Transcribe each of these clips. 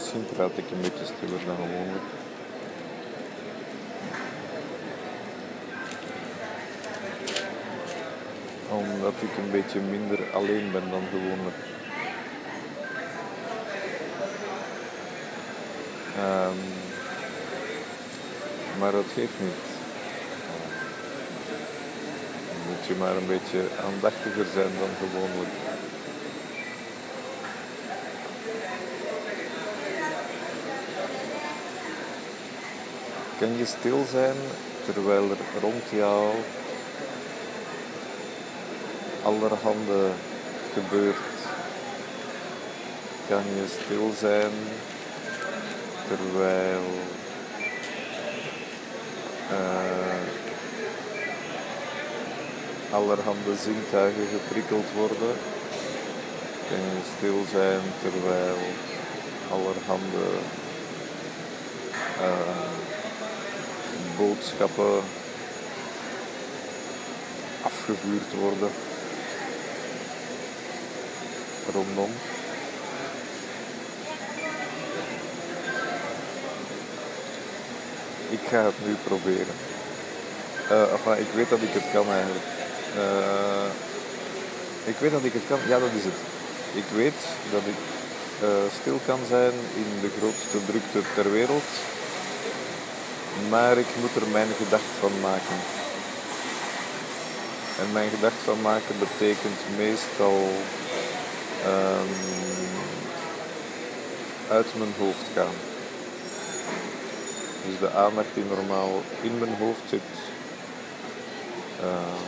Misschien praat ik een beetje stiller dan gewoonlijk. Omdat ik een beetje minder alleen ben dan gewoonlijk. Ehm, maar dat geeft niet. Dan moet je maar een beetje aandachtiger zijn dan gewoonlijk. Kan je stil zijn terwijl er rond jou allerhande gebeurt? Kan je stil zijn terwijl uh, allerhande zintuigen geprikkeld worden? Kan je stil zijn terwijl allerhande uh, boodschappen afgevuurd worden rondom. Ik ga het nu proberen. Enfin, ik weet dat ik het kan eigenlijk. Uh, ik weet dat ik het kan. Ja, dat is het. Ik weet dat ik uh, stil kan zijn in de grootste drukte ter wereld maar ik moet er mijn gedacht van maken. En mijn gedacht van maken betekent meestal um, uit mijn hoofd gaan. Dus de aandacht die normaal in mijn hoofd zit, uh,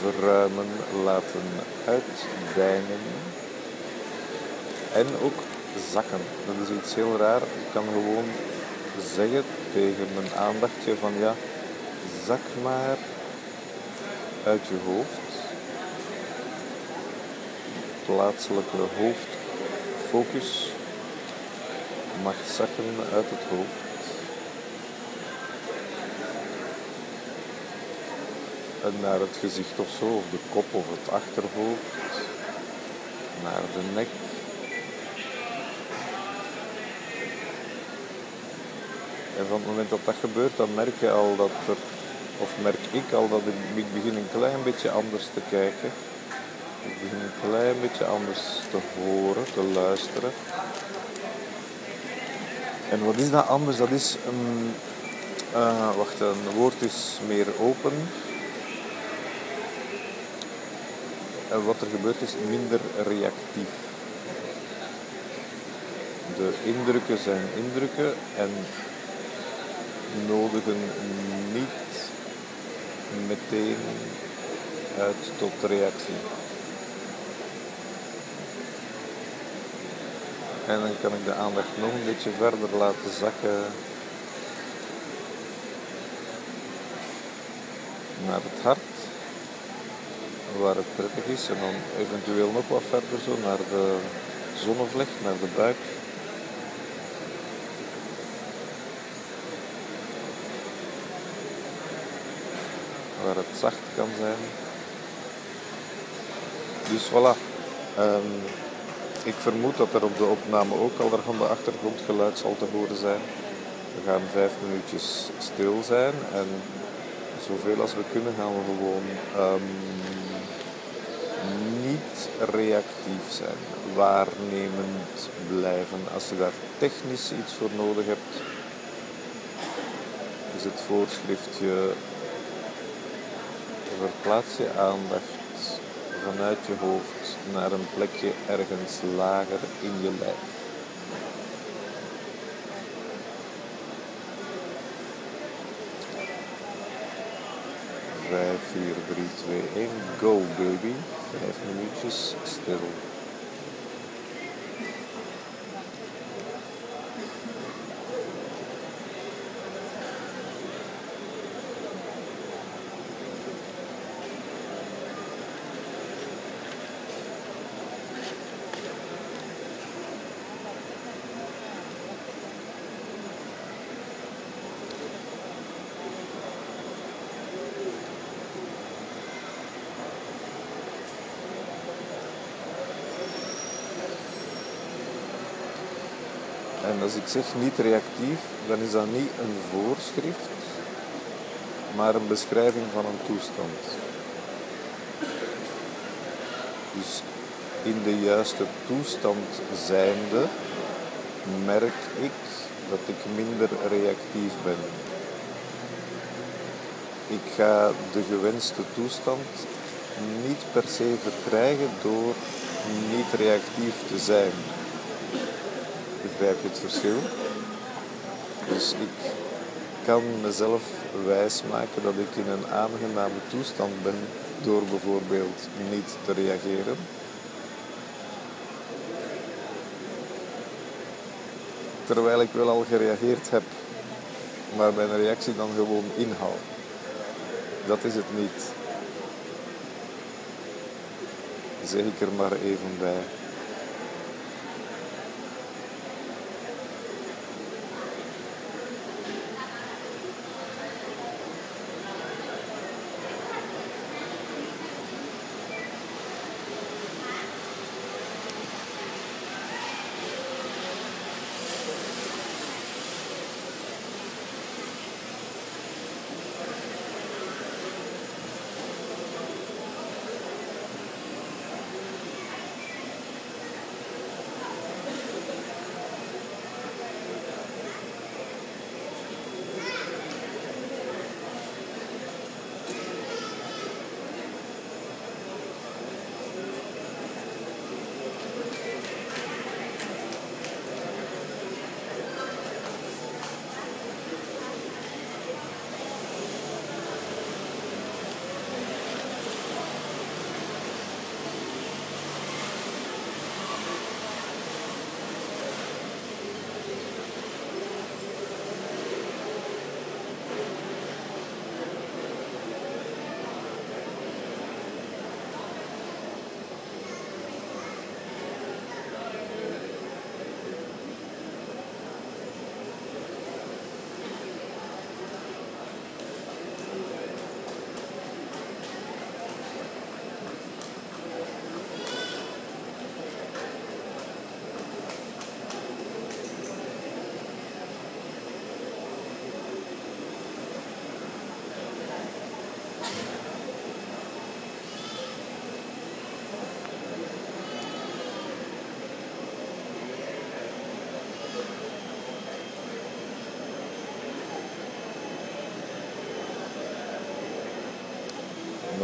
verruimen, laten uitdijnen en ook zakken. Dat is iets heel raar. Ik kan gewoon zeggen tegen mijn aandachtje van ja, zak maar uit je hoofd. Plaatselijke hoofdfocus mag zakken uit het hoofd. En naar het gezicht of zo, of de kop of het achterhoofd, naar de nek, En van het moment dat dat gebeurt, dan merk je al dat er, of merk ik al dat ik, begin een klein beetje anders te kijken. Ik begin een klein beetje anders te horen, te luisteren. En wat is dat anders? Dat is een, uh, wacht, een woord is meer open. En wat er gebeurt is minder reactief. De indrukken zijn indrukken en nodigen niet meteen uit tot reactie. En dan kan ik de aandacht nog een beetje verder laten zakken naar het hart, waar het prettig is, en dan eventueel nog wat verder zo naar de zonnevlecht, naar de buik. Waar het zacht kan zijn. Dus voilà. Um, ik vermoed dat er op de opname ook al van de achtergrondgeluid zal te horen zijn. We gaan vijf minuutjes stil zijn en zoveel als we kunnen gaan we gewoon um, niet reactief zijn, waarnemend blijven. Als je daar technisch iets voor nodig hebt, is het voorschriftje verplaats je aandacht vanuit je hoofd naar een plekje ergens lager in je lijf. Vijf, vier, drie, twee, één, go baby. Vijf minuutjes stil. En als ik zeg niet reactief, dan is dat niet een voorschrift, maar een beschrijving van een toestand. Dus in de juiste toestand zijnde merk ik dat ik minder reactief ben. Ik ga de gewenste toestand niet per se verkrijgen door niet reactief te zijn. Begrijp het verschil? Dus ik kan mezelf wijsmaken dat ik in een aangename toestand ben door bijvoorbeeld niet te reageren. Terwijl ik wel al gereageerd heb, maar mijn reactie dan gewoon inhoud. Dat is het niet. Zeg ik er maar even bij.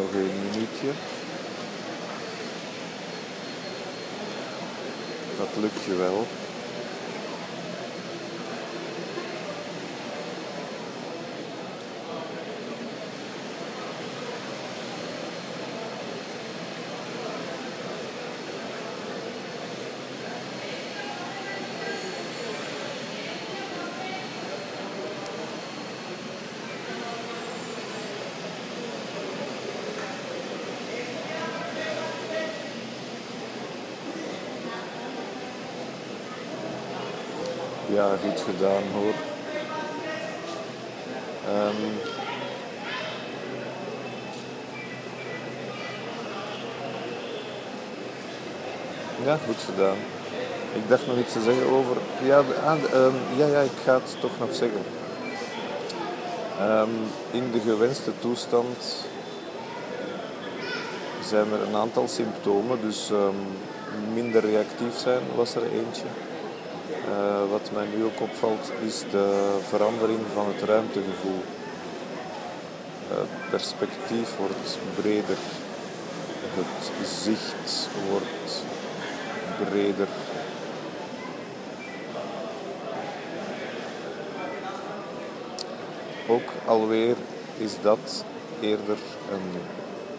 Nog een minuutje. Dat lukt je wel. Ja, goed gedaan hoor. Ehm, ja, goed gedaan. Ik dacht nog iets te zeggen over. Ja, ah, ehm, ja, ja, ik ga het toch nog zeggen. Ehm, in de gewenste toestand zijn er een aantal symptomen. Dus minder reactief zijn was er eentje. Eh, wat mij nu ook opvalt is de verandering van het ruimtegevoel. Eh, Het perspectief wordt breder. Het zicht wordt breder. Ook alweer is dat eerder een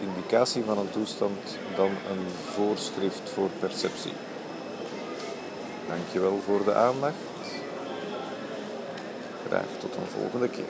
indicatie van een toestand dan een voorschrift voor perceptie. Dankjewel voor de aandacht. Graag tot een volgende keer.